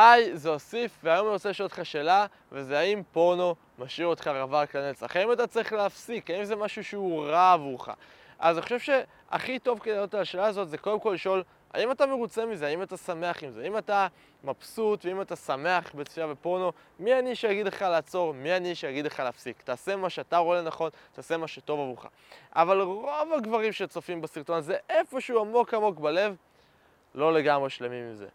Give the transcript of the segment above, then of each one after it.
היי, זה אוסיף, והיום אני רוצה לשאול אותך שאלה, וזה האם פורנו משאיר אותך רווק לנצח? האם אתה צריך להפסיק? האם זה משהו שהוא רע עבורך? אז אני חושב שהכי טוב כדי לענות על השאלה הזאת זה קודם כל לשאול, האם אתה מרוצה מזה? האם אתה שמח עם זה? האם אתה מבסוט ואם אתה שמח בצפייה בפורנו, מי אני שיגיד לך לעצור? מי אני שיגיד לך להפסיק? תעשה מה שאתה רואה לנכון, תעשה מה שטוב עבורך. אבל רוב הגברים שצופים בסרטון הזה, איפשהו עמוק עמוק בלב, לא לגמרי שלמים עם זה,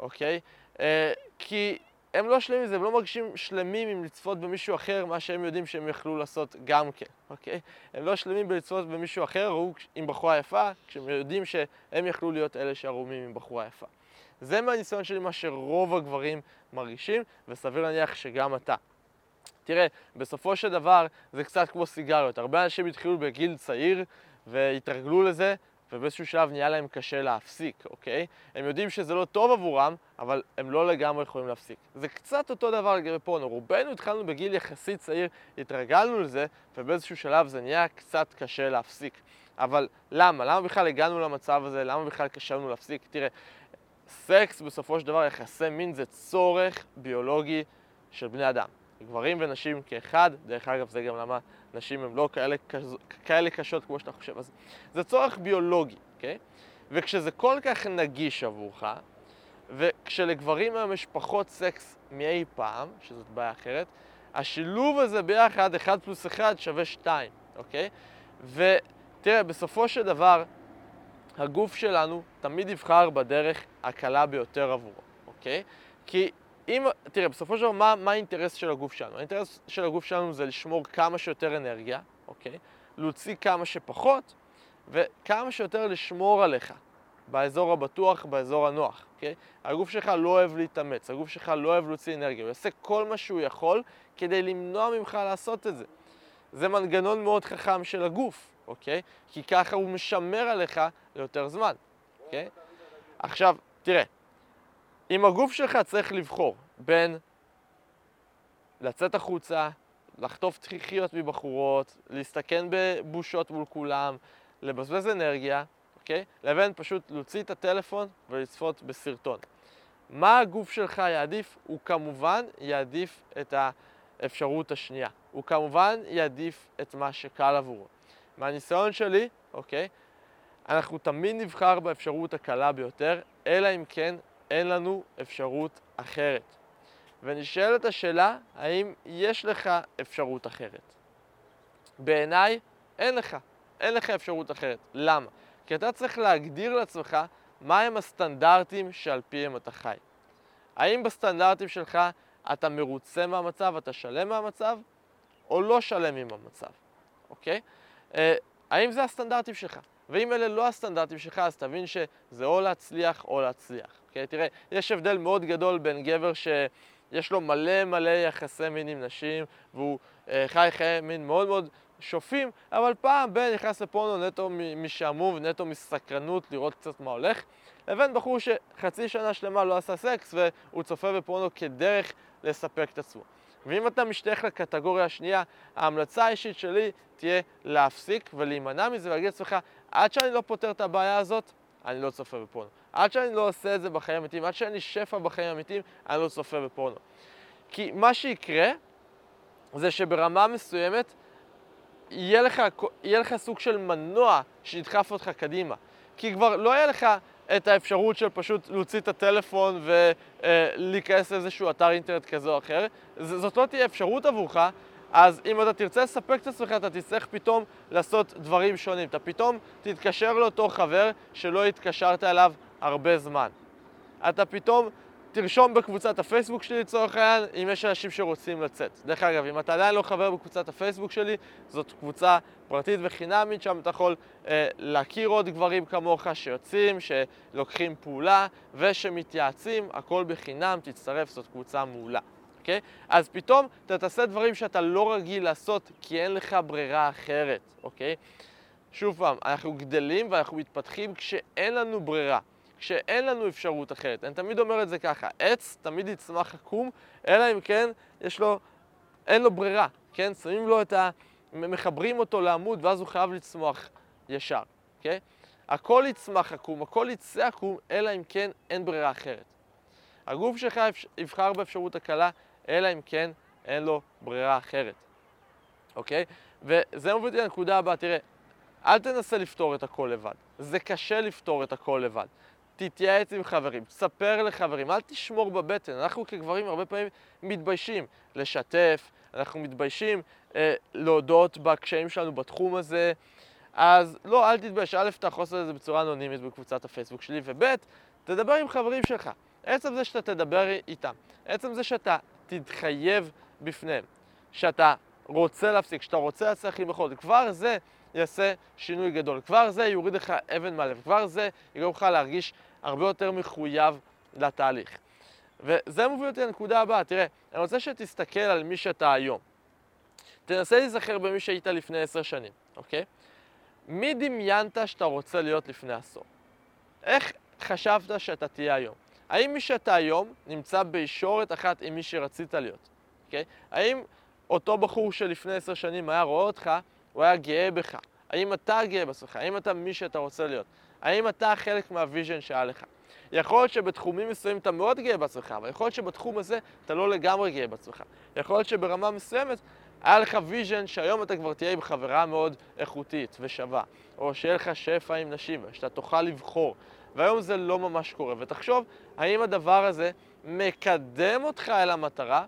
אוקיי? אה, כי הם לא שלמים עם זה, הם לא מרגישים שלמים עם לצפות במישהו אחר, מה שהם יודעים שהם יכלו לעשות גם כן, אוקיי? הם לא שלמים בלצפות במישהו אחר, הוא עם בחורה יפה, כשהם יודעים שהם יכלו להיות אלה שערומים עם בחורה יפה. זה מהניסיון שלי מה שרוב הגברים מרגישים, וסביר להניח שגם אתה. תראה, בסופו של דבר זה קצת כמו סיגריות. הרבה אנשים התחילו בגיל צעיר והתרגלו לזה, ובאיזשהו שלב נהיה להם קשה להפסיק, אוקיי? הם יודעים שזה לא טוב עבורם, אבל הם לא לגמרי יכולים להפסיק. זה קצת אותו דבר לגבי פורנו. רובנו התחלנו בגיל יחסית צעיר, התרגלנו לזה, ובאיזשהו שלב זה נהיה קצת קשה להפסיק. אבל למה? למה בכלל הגענו למצב הזה? למה בכלל קשה לנו להפסיק? תראה, סקס בסופו של דבר, יחסי מין זה צורך ביולוגי של בני אדם. גברים ונשים כאחד, דרך אגב זה גם למה נשים הן לא כאלה, כאלה קשות כמו שאתה חושב. אז זה צורך ביולוגי, אוקיי? וכשזה כל כך נגיש עבורך, וכשלגברים היום יש פחות סקס מאי פעם, שזאת בעיה אחרת, השילוב הזה ביחד, 1 פלוס 1 שווה 2, אוקיי? ותראה, בסופו של דבר, הגוף שלנו תמיד יבחר בדרך הקלה ביותר עבורו, אוקיי? כי אם, תראה, בסופו של דבר, מה, מה האינטרס של הגוף שלנו? האינטרס של הגוף שלנו זה לשמור כמה שיותר אנרגיה, אוקיי? להוציא כמה שפחות, וכמה שיותר לשמור עליך באזור הבטוח, באזור הנוח, אוקיי? הגוף שלך לא אוהב להתאמץ, הגוף שלך לא אוהב להוציא אנרגיה, הוא יעשה כל מה שהוא יכול כדי למנוע ממך לעשות את זה. זה מנגנון מאוד חכם של הגוף, אוקיי? כי ככה הוא משמר עליך ליותר זמן, אוקיי? עכשיו, תראה, אם הגוף שלך צריך לבחור בין לצאת החוצה, לחטוף תחיחיות מבחורות, להסתכן בבושות מול כולם, לבזבז אנרגיה, אוקיי? לבין פשוט להוציא את הטלפון ולצפות בסרטון. מה הגוף שלך יעדיף? הוא כמובן יעדיף את האפשרות השנייה. הוא כמובן יעדיף את מה שקל עבורו. מהניסיון שלי, אוקיי, אנחנו תמיד נבחר באפשרות הקלה ביותר, אלא אם כן אין לנו אפשרות אחרת. ונשאלת השאלה, האם יש לך אפשרות אחרת? בעיניי, אין לך. אין לך אפשרות אחרת. למה? כי אתה צריך להגדיר לעצמך מהם הסטנדרטים שעל פיהם אתה חי. האם בסטנדרטים שלך אתה מרוצה מהמצב, אתה שלם מהמצב, או לא שלם עם המצב, אוקיי? אה, האם זה הסטנדרטים שלך? ואם אלה לא הסטנדרטים שלך, אז תבין שזה או להצליח או להצליח. אוקיי? תראה, יש הבדל מאוד גדול בין גבר שיש לו מלא מלא יחסי מין עם נשים, והוא אה, חי חיי מין מאוד מאוד שופים, אבל פעם בין נכנס לפורנו נטו משעמום, נטו מסקרנות לראות קצת מה הולך, לבין בחור שחצי שנה שלמה לא עשה סקס והוא צופה בפורנו כדרך לספק את עצמו. ואם אתה משתייך לקטגוריה השנייה, ההמלצה האישית שלי תהיה להפסיק ולהימנע מזה ולהגיד לעצמך, עד שאני לא פותר את הבעיה הזאת, אני לא צופה בפורנו. עד שאני לא עושה את זה בחיים האמיתיים, עד שאני שפע בחיים האמיתיים, אני לא צופה בפורנו. כי מה שיקרה, זה שברמה מסוימת, יהיה לך, יהיה לך סוג של מנוע שידחף אותך קדימה. כי כבר לא יהיה לך את האפשרות של פשוט להוציא את הטלפון ולהיכנס לאיזשהו אתר אינטרנט כזה או אחר. זאת לא תהיה אפשרות עבורך, אז אם אתה תרצה לספק את עצמך, אתה תצטרך פתאום לעשות דברים שונים. אתה פתאום תתקשר לאותו חבר שלא התקשרת אליו הרבה זמן. אתה פתאום תרשום בקבוצת הפייסבוק שלי לצורך העניין, אם יש אנשים שרוצים לצאת. דרך אגב, אם אתה עדיין לא חבר בקבוצת הפייסבוק שלי, זאת קבוצה פרטית וחינמית, שם אתה יכול אה, להכיר עוד גברים כמוך שיוצאים, שלוקחים פעולה ושמתייעצים, הכל בחינם, תצטרף, זאת קבוצה מעולה. אוקיי? אז פתאום אתה תעשה דברים שאתה לא רגיל לעשות כי אין לך ברירה אחרת, אוקיי? שוב פעם, אנחנו גדלים ואנחנו מתפתחים כשאין לנו ברירה, כשאין לנו אפשרות אחרת. אני תמיד אומר את זה ככה, עץ תמיד יצמח עקום, אלא אם כן יש לו, אין לו ברירה, כן? שמים לו את ה... מחברים אותו לעמוד ואז הוא חייב לצמוח ישר, אוקיי? הכל יצמח עקום, הכל יצא עקום, אלא אם כן אין ברירה אחרת. הגוף שלך יבחר באפשרות הקלה, אלא אם כן אין לו ברירה אחרת, אוקיי? וזה מוביל אותי לנקודה הבאה, תראה, אל תנסה לפתור את הכל לבד. זה קשה לפתור את הכל לבד. תתייעץ עם חברים, תספר לחברים, אל תשמור בבטן. אנחנו כגברים הרבה פעמים מתביישים לשתף, אנחנו מתביישים אה, להודות בקשיים שלנו בתחום הזה. אז לא, אל תתבייש. א', אתה יכול לעשות את זה בצורה אנונימית בקבוצת הפייסבוק שלי, וב', תדבר עם חברים שלך. עצם זה שאתה תדבר איתם, עצם זה שאתה תתחייב בפניהם, שאתה רוצה להפסיק, שאתה רוצה להצליח עם החול, כבר זה יעשה שינוי גדול. כבר זה יוריד לך אבן מהלב, כבר זה יגרום לך להרגיש הרבה יותר מחויב לתהליך. וזה מוביל אותי לנקודה הבאה, תראה, אני רוצה שתסתכל על מי שאתה היום. תנסה להיזכר במי שהיית לפני עשר שנים, אוקיי? מי דמיינת שאתה רוצה להיות לפני עשור? איך חשבת שאתה תהיה היום? האם מי שאתה היום נמצא בישורת אחת עם מי שרצית להיות, אוקיי? האם אותו בחור שלפני עשר שנים היה רואה אותך, הוא היה גאה בך? האם אתה גאה בעצמך? האם אתה מי שאתה רוצה להיות? האם אתה חלק מה vision שהיה לך? יכול להיות שבתחומים מסוימים אתה מאוד גאה בעצמך, אבל יכול להיות שבתחום הזה אתה לא לגמרי גאה בעצמך. יכול להיות שברמה מסוימת היה לך vision שהיום אתה כבר תהיה עם חברה מאוד איכותית ושווה, או שיהיה לך שפע עם נשים, שאתה תוכל לבחור. והיום זה לא ממש קורה. ותחשוב, האם הדבר הזה מקדם אותך אל המטרה,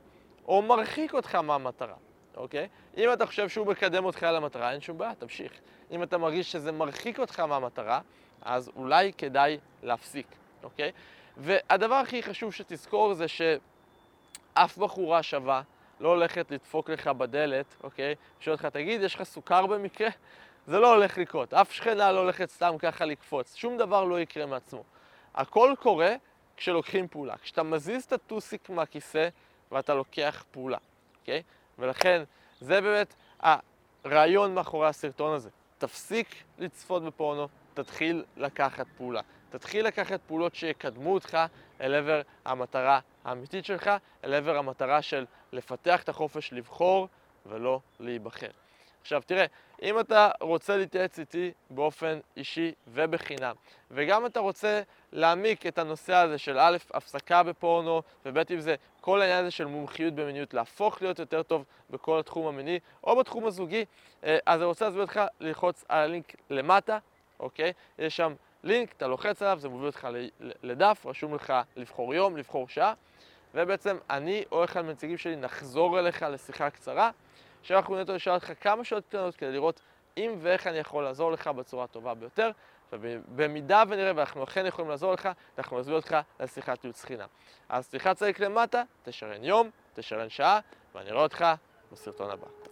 או מרחיק אותך מהמטרה, אוקיי? אם אתה חושב שהוא מקדם אותך אל המטרה, אין שום בעיה, תמשיך. אם אתה מרגיש שזה מרחיק אותך מהמטרה, אז אולי כדאי להפסיק, אוקיי? והדבר הכי חשוב שתזכור זה שאף בחורה שווה לא הולכת לדפוק לך בדלת, אוקיי? שואל אותך, תגיד, יש לך סוכר במקרה? זה לא הולך לקרות. אף שכנה לא הולכת סתם ככה לקפוץ. שום דבר לא יקרה מעצמו. הכל קורה כשלוקחים פעולה. כשאתה מזיז את הטוסיק מהכיסא ואתה לוקח פעולה, אוקיי? ולכן, זה באמת הרעיון מאחורי הסרטון הזה. תפסיק לצפות בפורנו, תתחיל לקחת פעולה. תתחיל לקחת פעולות שיקדמו אותך אל עבר המטרה האמיתית שלך, אל עבר המטרה של לפתח את החופש לבחור ולא להיבחר. עכשיו תראה, אם אתה רוצה להתייעץ איתי באופן אישי ובחינם, וגם אתה רוצה להעמיק את הנושא הזה של א', הפסקה בפורנו, וב' אם זה כל העניין הזה של מומחיות במיניות, להפוך להיות יותר טוב בכל התחום המיני או בתחום הזוגי, אה, אז אני רוצה להסביר אותך ללחוץ על הלינק למטה, אוקיי? יש שם לינק, אתה לוחץ עליו, זה מוביל אותך לדף, רשום לך לבחור יום, לבחור שעה, ובעצם אני או אחד מהנציגים שלי נחזור אליך לשיחה קצרה. שאנחנו נטו לשאול אותך כמה שעות קטנות כדי לראות אם ואיך אני יכול לעזור לך בצורה הטובה ביותר. ובמידה ונראה ואנחנו אכן יכולים לעזור לך, אנחנו נזמין אותך לשיחת ייעוץ חינם. אז תלחץ לינק למטה, תשרן יום, תשרן שעה, ואני אראה אותך בסרטון הבא.